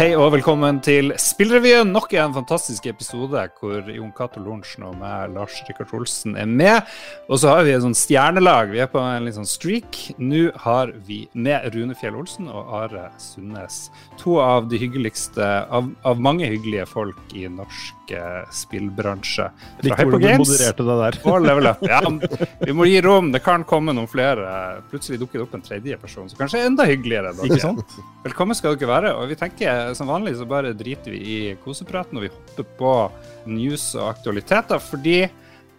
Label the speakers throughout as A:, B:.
A: Hei og velkommen til Spillrevyen. Nok en fantastisk episode hvor Jon Cato Lorentzen og meg, Lars Rikard Olsen, er med. Og så har vi et sånn stjernelag. Vi er på en litt sånn streak. Nå har vi med Rune Fjell Olsen og Are Sundnes. To av de hyggeligste av, av mange hyggelige folk i norsk spillbransje.
B: Fra.
A: Og level up. Ja, vi må gi rom. Det kan komme noen flere. Plutselig dukker det opp en tredje person, som kanskje enda hyggeligere. Velkommen skal dere være. Og vi tenker som vanlig så bare driter vi i kosepraten og vi hopper på news og aktualiteter, fordi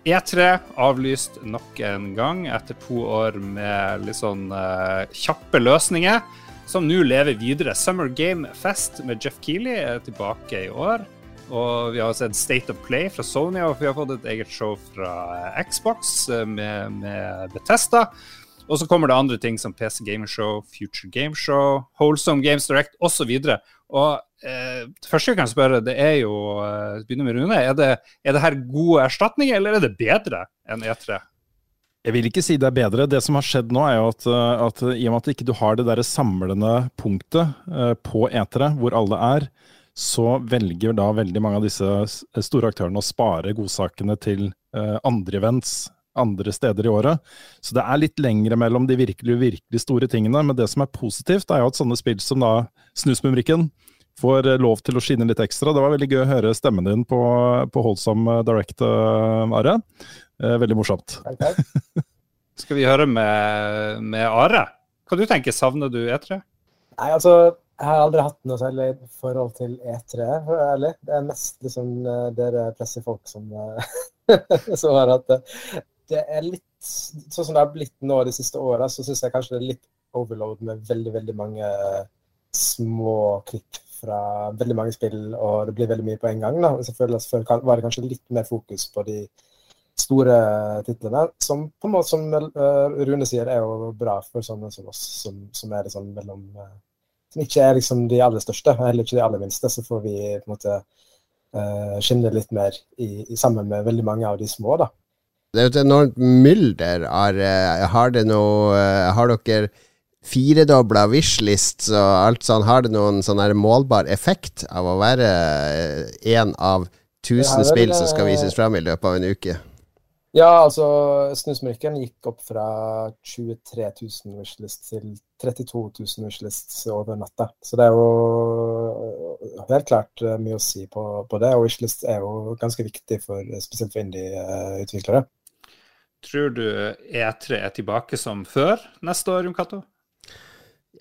A: E3 avlyst nok en gang etter to år med litt sånn uh, kjappe løsninger, som nå lever videre. Summer Game Fest med Jeff Keeley er tilbake i år. Og vi har sett State of Play fra Sony, og vi har fått et eget show fra Xbox eh, med, med Bethesda. Og så kommer det andre ting som PC Gameshow, Future Gameshow, Wholesome Games Direct osv. Og eh, første jeg kan spørre, det er jo eh, begynner med Rune. Er det, er det her gode erstatninger, eller er det bedre enn E3?
B: Jeg vil ikke si det er bedre. Det som har skjedd nå, er jo at, eh, at i og med at ikke du har det der samlende punktet eh, på etere, hvor alle er, så velger da veldig mange av disse store aktørene å spare godsakene til uh, andre events andre steder i året. Så det er litt lengre mellom de virkelig, virkelig store tingene. Men det som er positivt, er jo at sånne spill som da Snusmumrikken får eh, lov til å skinne litt ekstra. Det var veldig gøy å høre stemmen din på, på Holdsom Direct, uh, Are. Uh, veldig morsomt.
A: Skal vi høre med, med, Are? Hva du tenker Savner du E3?
C: Nei, altså, jeg har aldri hatt noe særlig forhold til E3, for å være ærlig. Det er mest liksom dere pressefolk som, som har hatt det det er litt sånn som det har blitt nå de siste åra, så syns jeg kanskje det er litt overload med veldig, veldig mange små klipp fra veldig mange spill, og det blir veldig mye på en gang. da. Selvfølgelig Før var det kanskje litt mer fokus på de store titlene, som på en måte som eh, Rune sier er jo bra for sånne som oss, som, som er liksom mellom eh, Som ikke er liksom de aller største, heller ikke de aller minste. Så får vi på en måte uh, skinne litt mer i, i, sammen med veldig mange av de små, da.
D: Det er jo et enormt mylder. Har, har, det noe, eh, har dere firedobla wishlist og alt sånn? Har det noen sånn målbar effekt av å være én eh, av tusen spill som skal vises fram i løpet av en uke?
C: Ja, altså snusmurken gikk opp fra 23 000 wishlist til 32 000 wishlists over natta. Så det er jo helt klart mye å si på, på det. Og wishlist er jo ganske viktig for, spesielt for indie-utviklere.
A: Tror du E3 er tilbake som før neste år, Jon Cato?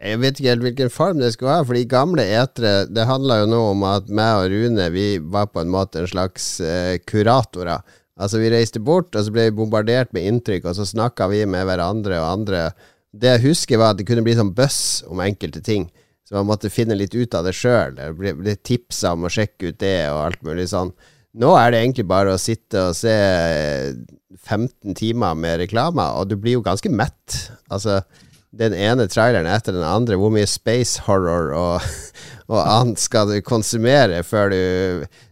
D: Jeg vet ikke helt hvilken form det skulle ha, for de gamle etere Det handla jo nå om at meg og Rune Vi var på en måte en slags eh, kuratorer. Altså Vi reiste bort, og så ble vi bombardert med inntrykk, og så snakka vi med hverandre og andre. Det jeg husker, var at det kunne bli sånn bøss om enkelte ting. Så man måtte finne litt ut av det sjøl. det ble tipsa om å sjekke ut det og alt mulig sånn. Nå er det egentlig bare å sitte og se 15 timer med reklame, og du blir jo ganske mett. Altså, den ene traileren etter den andre, hvor mye space horror og, og annet skal du konsumere før du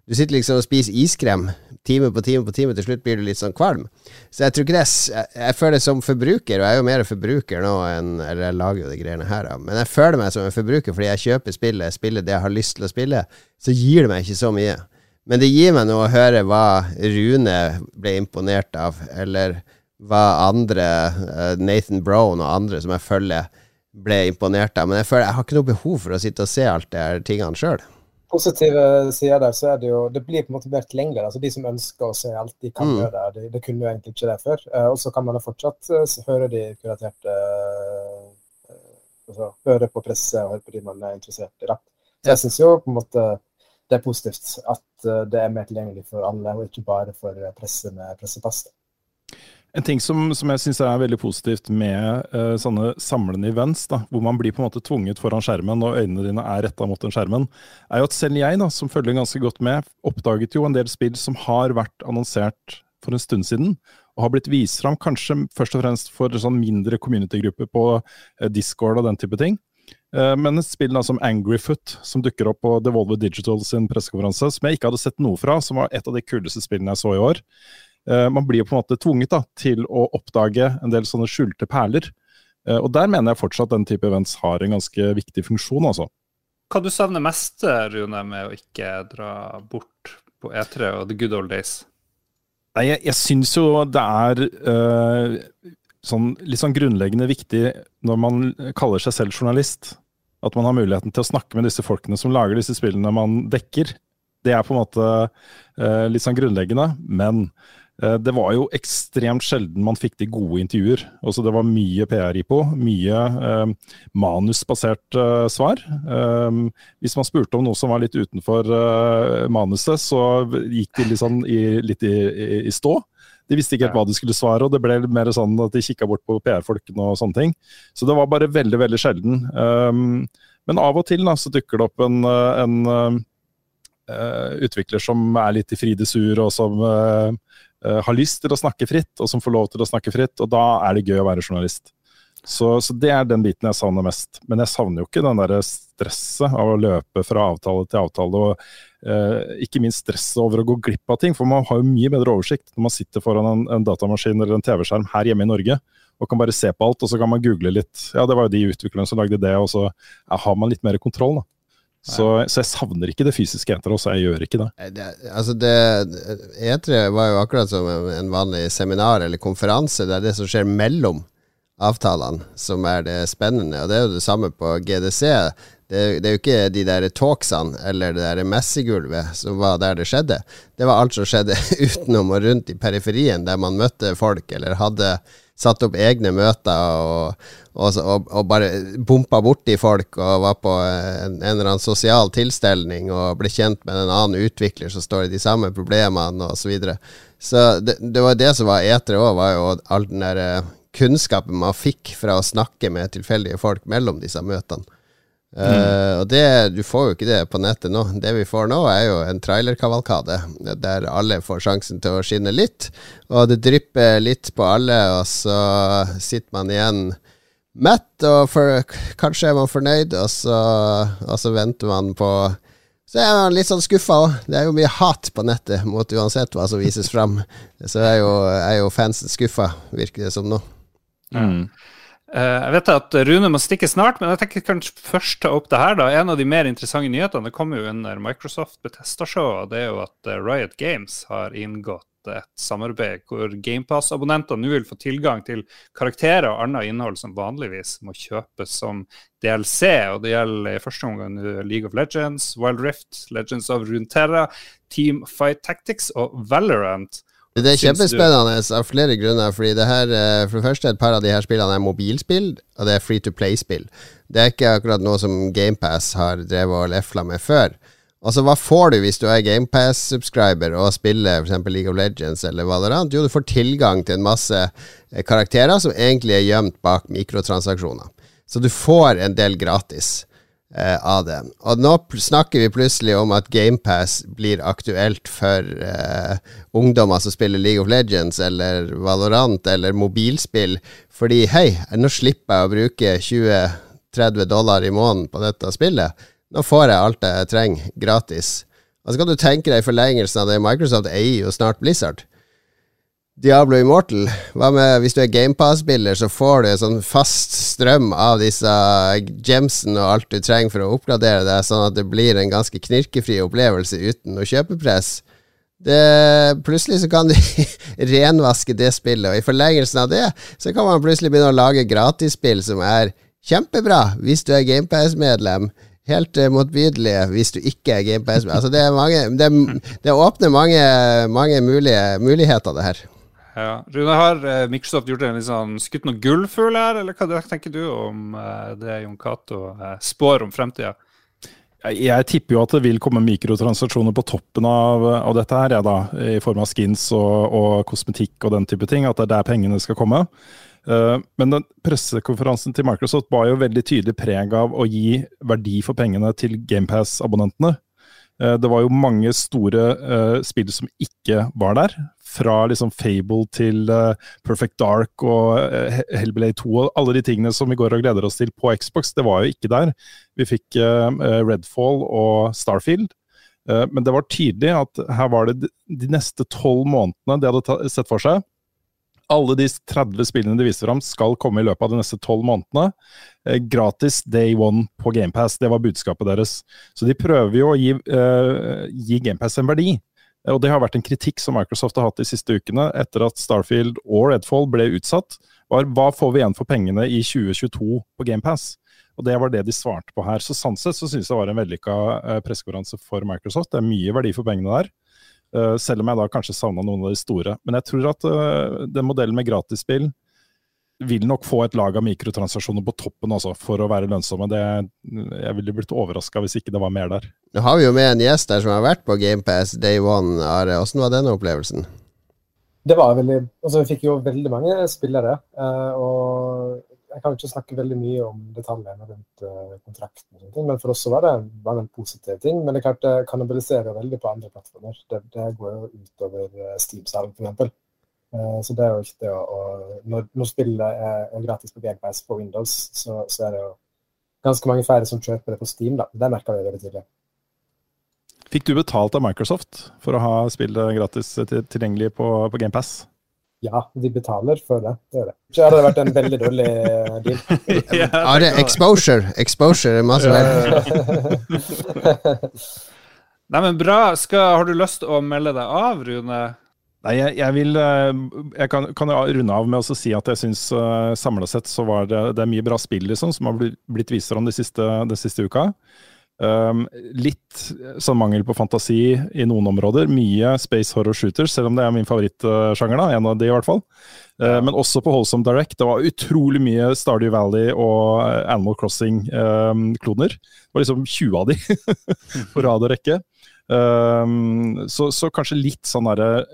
D: Du sitter liksom og spiser iskrem time på time på time, til slutt blir du litt sånn kvalm. Så jeg tror ikke det Jeg, jeg føler som forbruker, og jeg er jo mer forbruker nå enn Eller jeg lager jo de greiene her, men jeg føler meg som en forbruker fordi jeg kjøper spillet, spiller det jeg har lyst til å spille, så gir det meg ikke så mye. Men det gir meg noe å høre hva Rune ble imponert av, eller hva andre, uh, Nathan Brown og andre som jeg følger, ble imponert av. Men jeg føler jeg har ikke noe behov for å sitte og se alt det her tingene sjøl.
C: Positive sider der, så er det jo Det blir på en måte mer tilgjengelig. Altså de som ønsker å se alt, de kan mm. gjøre det. Det, kunne jo egentlig ikke det før. Uh, og så kan man jo fortsatt uh, høre de kuraterte altså, Høre på presse og høre på de man er interessert i. da. Så jeg syns jo på en måte det er positivt at eh, det er mer tilgjengelig for alle, og ikke bare for presse med pressepass.
B: En ting som, som jeg syns er veldig positivt med uh, sånne samlende events, da, hvor man blir på en måte tvunget foran skjermen og øynene dine er retta mot den skjermen, er jo at selv jeg, da, som følger ganske godt med, oppdaget jo en del spill som har vært annonsert for en stund siden, og har blitt vist fram kanskje først og fremst for sånn mindre community-grupper på uh, Discord og den type ting. Eh, men et spill da, som Angryfoot, som dukker opp på Devolver Digital sin pressekonferanse, som jeg ikke hadde sett noe fra, som var et av de kuleste spillene jeg så i år. Eh, man blir jo på en måte tvunget da, til å oppdage en del sånne skjulte perler. Eh, og der mener jeg fortsatt den type events har en ganske viktig funksjon, altså.
A: hva du savner mest, Rune, med å ikke dra bort på E3 og the good old days?
B: Nei, jeg, jeg syns jo det er uh, sånn, litt sånn grunnleggende viktig når man kaller seg selv journalist, at man har muligheten til å snakke med disse folkene som lager disse spillene man dekker. Det er på en måte uh, litt sånn grunnleggende, men det var jo ekstremt sjelden man fikk de gode intervjuer. Også det var mye PR i på, mye eh, manusbasert eh, svar. Eh, hvis man spurte om noe som var litt utenfor eh, manuset, så gikk de liksom i, litt i, i, i, stå. De visste ikke helt hva de skulle svare, og det ble mer sånn at de kikka bort på PR-folkene og sånne ting. Så det var bare veldig, veldig sjelden. Um, men av og til da, så dukker det opp en, en utvikler som er litt i fride sur, og som har lyst til å snakke fritt, og som får lov til å snakke fritt. Og da er det gøy å være journalist. Så, så det er den biten jeg savner mest. Men jeg savner jo ikke den der stresset av å løpe fra avtale til avtale. og ikke minst stresset over å gå glipp av ting, for man har jo mye bedre oversikt når man sitter foran en, en datamaskin eller en TV-skjerm her hjemme i Norge og kan bare se på alt, og så kan man google litt. Ja, det var jo de utviklerne som lagde det, og så ja, har man litt mer kontroll. da. Så, så, jeg savner ikke det fysiske eteret også, jeg gjør ikke det.
D: det altså det E3 var jo akkurat som en vanlig seminar eller konferanse. Det er det som skjer mellom avtalene som er det spennende. Og det er jo det samme på GDC. Det, det er jo ikke de der talksene eller det der messegulvet som var der det skjedde. Det var alt som skjedde utenom og rundt i periferien, der man møtte folk eller hadde satt opp egne møter og, og, og, og bare bompa borti folk og var på en, en, eller annen sosial tilstelning og ble kjent med en annen utvikler som står i de samme problemene osv. Så, videre. så det, det, var det som var etere òg, var jo all den der eh, kunnskapen man fikk fra å snakke med tilfeldige folk mellom disse møtene. Uh, og det, Du får jo ikke det på nettet nå. Det vi får nå, er jo en trailerkavalkade der alle får sjansen til å skinne litt. Og det drypper litt på alle, og så sitter man igjen mett, og for, kanskje er man fornøyd, og så, og så venter man på så er man litt sånn skuffa òg. Det er jo mye hat på nettet mot uansett hva som vises fram. Så er jo, er jo fansen skuffa, virker det som nå.
A: Mm. Uh, jeg vet at Rune må stikke snart, men jeg tenker kanskje først ta opp det her. da. En av de mer interessante nyhetene det kommer jo under Microsoft Betesta-show, og det er jo at eh, Riot Games har inngått et samarbeid hvor GamePass-abonnenter nå vil få tilgang til karakterer og annet innhold som vanligvis må kjøpes som DLC. og Det gjelder i første omgang League of Legends, Wild Rift, Legends of Runeterra, Team Fight Tactics og Valorant.
D: Det er kjempespennende av flere grunner. Fordi det her, eh, For det første, et par av de her spillene er mobilspill, og det er free to play-spill. Det er ikke akkurat noe som GamePass har drevet og lefla med før. Altså, Hva får du hvis du er GamePass-subscriber og spiller f.eks. League of Legends eller Valorant? Jo, du får tilgang til en masse eh, karakterer som egentlig er gjemt bak mikrotransaksjoner. Så du får en del gratis eh, av det. Og nå snakker vi plutselig om at GamePass blir aktuelt for eh, ungdommer som spiller League of Legends eller Valorant eller mobilspill, fordi hei, nå slipper jeg å bruke 20-30 dollar i måneden på dette spillet. Nå får jeg alt jeg trenger, gratis. Og så kan du tenke deg forlengelsen av det, Microsoft eier jo snart Blizzard. Diablo Immortal. Hva med hvis du er GamePass-spiller, så får du en sånn fast strøm av disse gemsene og alt du trenger for å oppgradere deg, sånn at det blir en ganske knirkefri opplevelse uten noe kjøpepress. Det, plutselig så kan du renvaske det spillet, og i forlengelsen av det så kan man plutselig begynne å lage gratisspill som er kjempebra hvis du er GamePass-medlem helt motbydelig motbydelige hvis du ikke er GamePass. Altså det, er mange, det, det åpner mange, mange mulige, muligheter, det her.
A: Ja. Rune, har uh, Microsoft gjort en sånn, skutt noen gullfugl her, eller hva tenker du om uh, det Jon Cato spår om fremtida?
B: Jeg tipper jo at det vil komme mikrotransaksjoner på toppen av, av dette her, ja, da, i form av skins og, og, kosmetikk og den type ting. At det er der pengene skal komme. Men den pressekonferansen til Microsoft var jo veldig tydelig preg av å gi verdi for pengene til GamePass-abonnentene. Det var jo mange store spill som ikke var der fra liksom Fable til Perfect Dark og Hellblade 2 og alle de tingene som vi går og gleder oss til på Xbox, det var jo ikke der. Vi fikk Redfall og Starfield. men det var tydelig at her var det de neste tolv månedene de hadde sett for seg, Alle de 30 spillene de viser fram, skal komme i løpet av de neste tolv månedene. Eh, gratis day one på GamePass, det var budskapet deres. Så de prøver jo å gi, uh, gi GamePass en verdi. Og det har vært en kritikk som Microsoft har hatt de siste ukene etter at Starfield og Redfall ble utsatt. var Hva får vi igjen for pengene i 2022 på GamePass? Og det var det de svarte på her. Så sannsett så synes jeg det var en vellykka uh, pressekonferanse for Microsoft. Det er mye verdi for pengene der. Uh, selv om jeg da kanskje savna noen av de store. Men jeg tror at uh, den modellen med gratisspill vil nok få et lag av mikrotransaksjoner på toppen også, for å være lønnsomme. Det, jeg ville blitt overraska hvis ikke det var mer der.
D: Nå har vi jo med en gjest der som har vært på GamePass day one. Are. Hvordan var denne opplevelsen?
C: Det var veldig Altså, vi fikk jo veldig mange spillere. Uh, og jeg kan ikke snakke veldig mye om detaljene rundt uh, kontrakten, og ting, men for oss så var det, var en positiv ting. Men det klart det kannibaliserer veldig på andre plattformer. Det, det går jo utover uh, Steam-salg, f.eks. Uh, så det er jo ikke det å, når, når, spillet er, gratis på GamePass på Windows, så, så, er det jo ganske mange færre som kjøper det på Steam. da. Det merka vi veldig tydelig.
B: Fikk du betalt av Microsoft for å ha spillet gratis tilgjengelig på, på GamePass?
C: Ja, de betaler for det. Det det. Så hadde det vært en veldig dårlig deal.
D: ja, det er exposure. Exposure er masse verdt.
A: Nei, men bra. Skal, har du lyst til å melde deg av, Rune?
B: Nei, jeg, jeg, vil eh, Jeg kan, kan runde av med å si at jeg syns eh, samla sett så var det, det er mye bra spill liksom, som har blitt, blitt vist fram den siste, de siste uka. Um, litt sånn mangel på fantasi i noen områder. Mye space horror shooters, selv om det er min favorittsjanger. da, En av de i hvert fall. Uh, men også på Holsome Direct. Det var utrolig mye Stardew Valley og Animal Crossing-kloner. Um, det var liksom 20 av de på rad og rekke. Um, så, så, kanskje litt sånn derre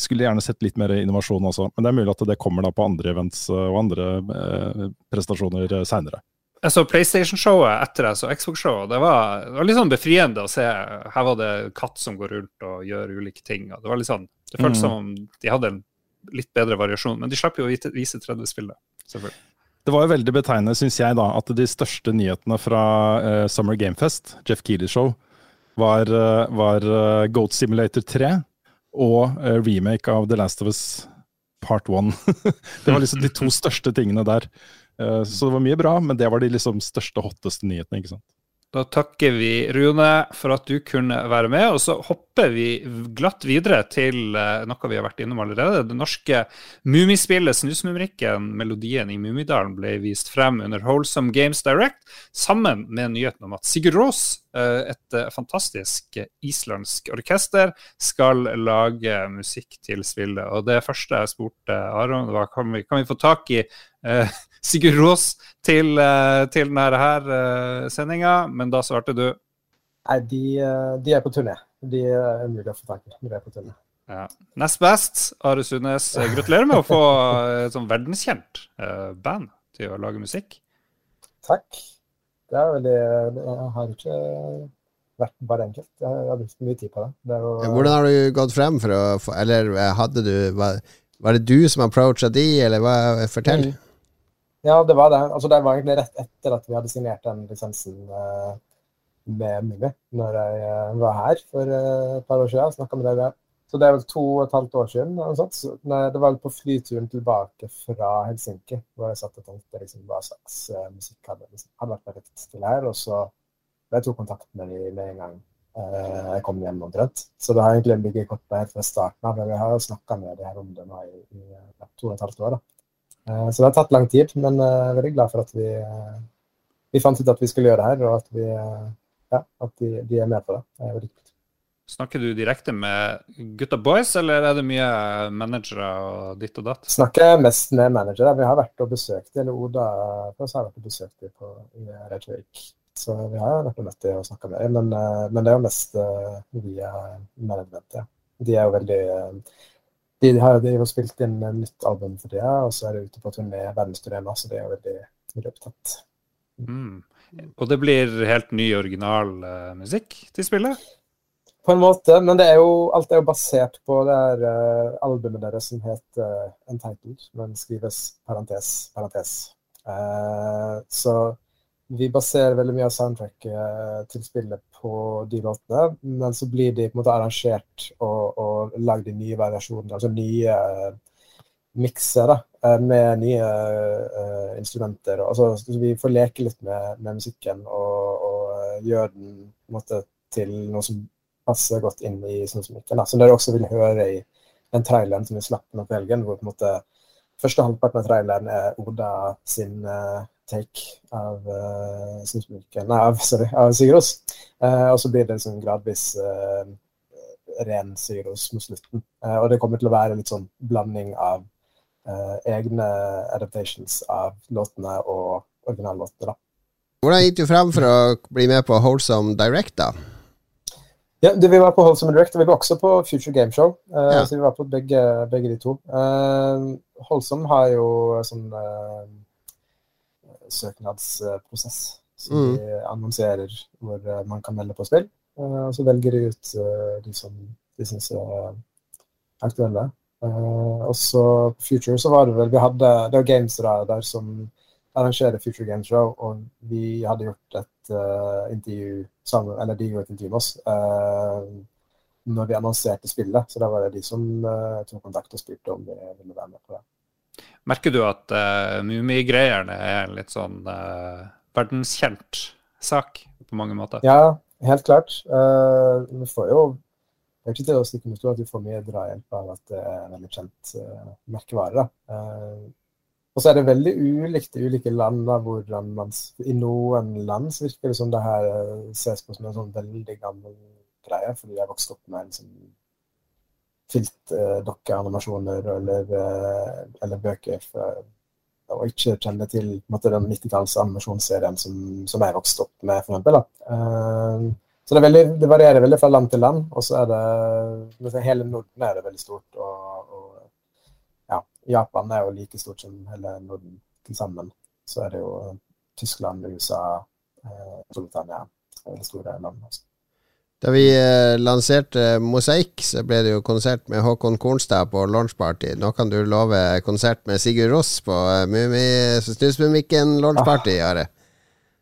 B: skulle gjerne sett litt mer innovasjon også, men det er mulig at det kommer da på andre events eh, og andre uh, prestasjoner eh, seinere.
A: Jeg så PlayStation-showet etter jeg så Xbox-showet. Det, det, var litt sånn befriende å se. Her var det katt som går rundt og gjør ulike ting. Det var litt sånn, det føltes mm. som om de hadde en litt bedre variasjon. Men de slapp jo å vise 30-spillet, selvfølgelig.
B: Det var jo veldig betegnende, syns jeg, da, at de største nyhetene fra uh, Summer Gamefest, Jeff Keeley Show, var, uh, var uh, Goat Simulator 3 og remake av The Last of Us Part 1. det var liksom de to største tingene der. Uh, så det var mye bra, men det var de liksom største, hotteste nyhetene. ikke sant?
A: Da takker vi Rune for at du kunne være med, og så hopper vi glatt videre til uh, noe vi har vært innom allerede. Det norske Mummispillet Snusmumrikken, melodien i Mummidalen, ble vist frem under Wholesome Games Direct, sammen med nyheten om at Sigurd Rås, uh, et fantastisk islandsk orkester, skal lage musikk til spillet. Og det første jeg spurte Aron, var kan vi, kan vi få tak i Sigurd Rås til, eh, til denne her uh, sendinga, men da svarte du
C: Nei, de, eh, de, er på turné. De er umulig å få tak i. De er på turné.
A: Ja. Nest best, Are Sundnes. Gratulerer med å få et sånn verdenskjent uh, band til å lage musikk.
C: Takk. Det er veldig Jeg har ikke vært bare enkelt. Jeg har brukt mye tid på det. det
D: jo, Hvordan har du gått frem for å få Eller hadde du var, var det du som approacha de, eller hva? Fortell. Mm.
C: Ja, det var det. Altså, det var egentlig rett etter at vi hadde signert den lisensen uh, med Mummi, når jeg uh, var her for uh, et par år siden. og Snakka med dere. Så det er vel to og et halvt år siden. Så, nei, det var vel på flyturen tilbake fra Helsinki hvor jeg satt og tenkte liksom, hva slags musikk hadde, liksom, hadde vært perfekt til her. Og så jeg tok kontakt med dem med en gang jeg kom hjem omtrent. Så det har egentlig ligget kortet helt fra starten av. Vi har jo snakka med dem her om det nå i, i to og et halvt år. da. Eh, så det har tatt lang tid, men jeg eh, er veldig glad for at vi, eh, vi fant ut at vi skulle gjøre det her, og at, vi, ja, at de, de, er med på det. det er veldig kult.
A: Snakker du direkte med gutta boys, eller er det mye managere og ditt og datt?
C: Snakker mest med managere. Vi har vært og besøkt eller Oda for oss har vært og besøkt dem på, i Reykjavik. Så vi har vært og møtt dem og snakka med dem, men, men, det er jo mest via management. Ja. De er jo veldig de har jo spilt inn et nytt album for tida, og så er det ute på turné, verdensturné nå, så de er veldig, veldig opptatt.
A: Mm. Og det blir helt ny, original uh, musikk til spillet?
C: På en måte, men det er jo, alt er jo basert på det her uh, albumet deres som heter uh, Untitled, men skrives parentes, parentes. Uh, så vi baserer veldig mye av soundtracket eh, til spillet på de låtene, men så blir de på en måte arrangert og, og lagd i nye variasjoner. Altså nye mikser da, med nye uh, instrumenter. Altså, vi får leke litt med, med musikken og, og gjøre den måte, til noe som passer godt inn i snudsmykken. Som dere også vil høre i den traileren som vi slapp nå på helgen, hvor på en måte første halvparten av traileren er Oda sin uh, take av uh, Nei, av, sorry, av Sigros. Uh, og så blir det liksom gradvis uh, ren Sigros mot slutten. og det kommer til å være litt sånn blanding av egne adaptations av låtene og originallåtene.
D: Hvordan gikk du frem for å bli med på Wholesome Direct, da?
C: Ja, du, Vi var på Holdsome Direct, og vi var også på Future Game Show. Ja. Så vi var på begge, begge de to. Uh, Holsom har jo sånn søknadsprosess. Så mm. de annonserer hvor man kan melde på spill. og så velger de ut de som de syns er aktuelle. og så på Future så var det vel Vi hadde det var gamesere der som arrangerer Future Game Show, og vi hadde gjort et uh, intervju sammen, eller de gjorde et intervju med oss uh, når vi annonserte spillet. Så da var det de som uh, tok kontakt og spurte om vi ville være med på det.
A: Merker du at uh, Mummigreiene er en litt sånn uh, verdenskjent sak på mange måter?
C: Ja, helt klart. Uh, vi får jo det er ikke til å stikke under at vi får mye drahjelp av at det er en veldig kjent uh, merkevare. Uh, og så er det veldig ulikt i ulike land. hvordan man, I noen land så virker det som det her eh, ses på som en sånn veldig gammel greie, fordi jeg vokste opp med en sånn filtdokkeanimasjoner eh, eller, eh, eller bøker. For, og ikke kjenner til måte, den 90-talls animasjonsserien som, som, jeg vokste opp med, eksempel. Uh, så det, veldig, det, varierer veldig fra land til land. Og så er det Hele Norden er det veldig stort. og, og Japan er jo like stort som hele Norden til sammen. Så er det jo Tyskland, USA, eh, Storbritannia store land. Også.
D: Da vi eh, lanserte Mosaikk, så ble det jo konsert med Håkon Kornstad på launchparty. Nå kan du love konsert med Sigurd Ross på uh, Snusmumikken launchparty, ah, Are.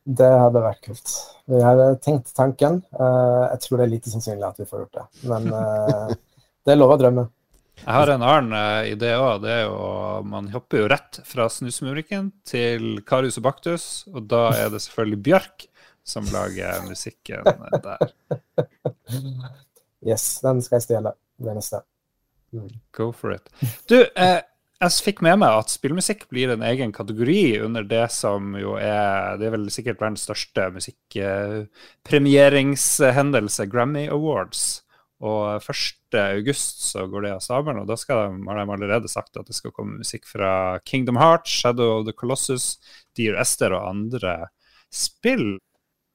C: Det hadde vært kult. Vi hadde tenkt tanken. Uh, jeg tror det er lite sannsynlig at vi får gjort det. Men uh, det er lov å drømme.
A: Jeg har en annen idé òg. Det er jo Man hopper jo rett fra Snusmuriken til Karius og Baktus, og da er det selvfølgelig Bjørk som lager musikken der.
C: Yes, den skal jeg stjele. Det neste.
A: Mm. Go for it. Du, eh, jeg fikk med meg at spillmusikk blir en egen kategori under det som jo er Det er vel sikkert verdens største musikkpremieringshendelse, Grammy Awards. Og 1.8 så går det av stabelen, og da skal de, har de allerede sagt at det skal komme musikk fra Kingdom Hearts, Shadow of the Colossus, Dear Esther og andre spill.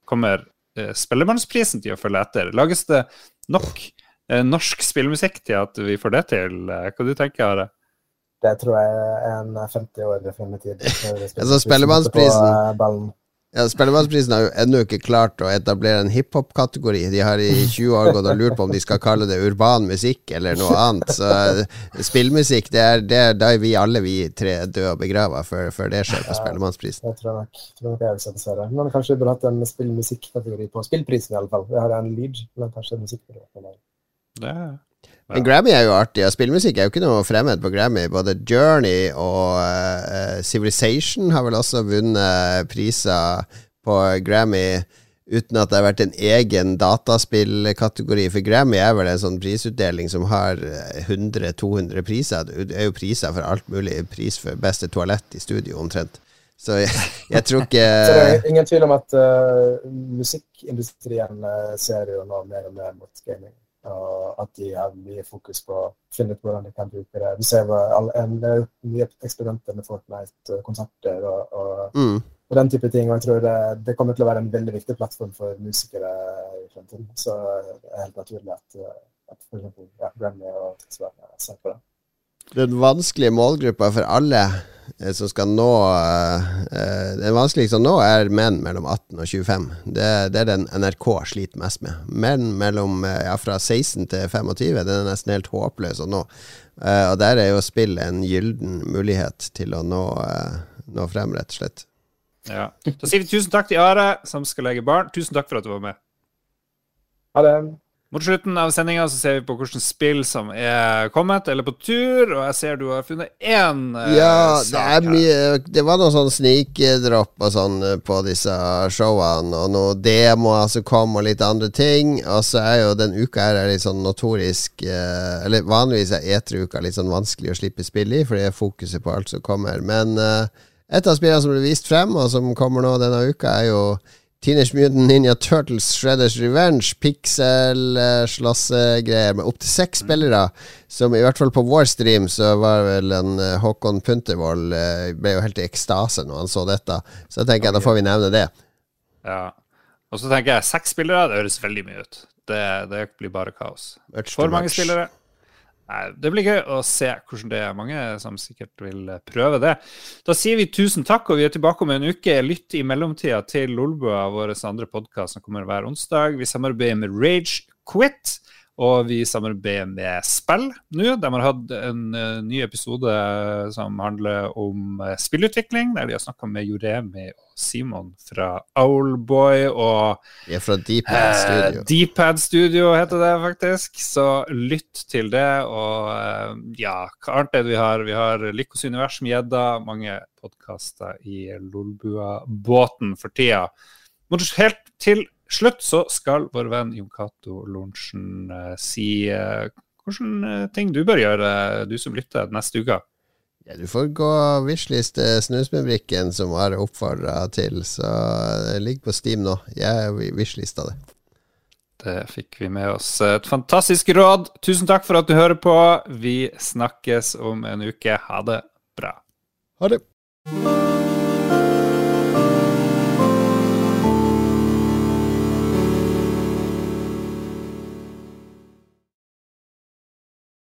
A: Kommer eh, Spellemannsprisen til å følge etter? Lages det nok eh, norsk spillmusikk til at vi får det til? Eh, hva du tenker Are?
C: Det tror jeg er en 50 år frem i tid.
D: Altså Spellemannsprisen ja, Spellemannsprisen har jo ennå ikke klart å etablere en hiphop-kategori. De har i 20 år gått og lurt på om de skal kalle det urban musikk eller noe annet. Så eh, spillmusikk, det er, det er da er vi alle vi tre døde og begrava før, før, det skjer på Spellemannsprisen.
C: Ja, jeg tror nok, tror nok jeg vil dessverre. Men kanskje vi burde hatt en spillmusikk-kategori på spillprisen, i alle fall. Vi har en lead, men kanskje en musikk.
A: ja.
D: men Grammy er jo artig, og spillmusikk er jo ikke noe fremmed på Grammy. Både Journey og uh, Civilization har vel også vunnet priser på Grammy uten at det har vært en egen dataspillkategori. For Grammy er vel en sånn prisutdeling som har 100-200 priser. Det er jo priser for alt mulig. Pris for beste toalett i studio, omtrent. Så jeg, jeg tror ikke
C: Så det er ingen tvil om at uh, musikkindustrien ser jo nå mer og mer mot gaming og at de har mye fokus på å finne ut hvordan de kan bruke det. Du ser en, mye eksperimenter med Fortnite-konserter og, og, mm. og, den type ting. Og jeg tror det, det, kommer til å være en veldig viktig plattform for musikere i fremtiden. Så det er helt naturlig at, at f.eks. Ja, Grammy og Tidsverden ser på det.
D: Den vanskelige målgruppa for alle Eh, som skal nå uh, Den vanskeligste å nå er menn mellom 18 og 25. Det, det, er den NRK sliter mest med. Menn mellom ja, fra 16 til 25 den er nesten helt håpløs å nå. Og der er jo spill en gylden mulighet til å nå, nå frem, rett og slett.
A: Ja. Da sier vi tusen takk til Are, som skal legge barn. Tusen takk for at du var med.
C: Ha det.
A: Mot slutten av sendinga ser vi på hvilke spill som er kommet eller på tur, og jeg ser du har funnet én uh,
D: ja, det er mye Det var noen sånn snikdropp og sånn eh, på disse showene, og noen demoer som kom, og litt andre ting. Og så er jo den uka her er litt sånn notorisk uh, Eller vanligvis er eteruka litt sånn vanskelig å slippe spill i, fordi det er fokuset på alt som kommer. Men uh, et av spillene som ble vist frem, og som kommer nå denne uka, er jo Teenage Mutant Ninja Turtles Shredders Revenge. Pixel-slåssegreier med opptil seks spillere. Som i hvert fall på vår stream så var vel en uh, Håkon Puntervold uh, ble jo helt i ekstase når han så dette. Så jeg tenker jeg, da får vi nevne det.
A: Ja. Og så tenker jeg seks spillere, det høres veldig mye ut. Det, det blir bare kaos. For mange spillere. Nei, det blir gøy å se hvordan det er. Mange som sikkert vil prøve det. Da sier vi tusen takk, og vi er tilbake om en uke. Lytt i mellomtida til Lolbua, vår andre podkast som kommer hver onsdag. Vi samarbeider med Rage Quit. Og vi samarbeider med Spill nå. De har hatt en uh, ny episode som handler om uh, spillutvikling, der de har snakka med Joremi og Simon fra Owlboy og
D: Vi er fra DeepHead Studio.
A: Eh, Deepad Studio heter det faktisk, så lytt til det. Og ja, hva annet er det vi har? Vi har Lykkos univers med gjedda, mange podkaster i Lolbua-båten for tida. Helt til slutt så skal vår venn Jon Cato Lorentzen uh, si uh, hvilke ting du bør gjøre, du som lytter neste uke.
D: Ja, du får gå wishlist wishliste Snusmundbrikken, som har oppfordra til. Så det ligger på Steam nå. Jeg wishlista det.
A: Det fikk vi med oss. Et fantastisk råd. Tusen takk for at du hører på. Vi snakkes om en uke. Ha det bra.
D: Ha det.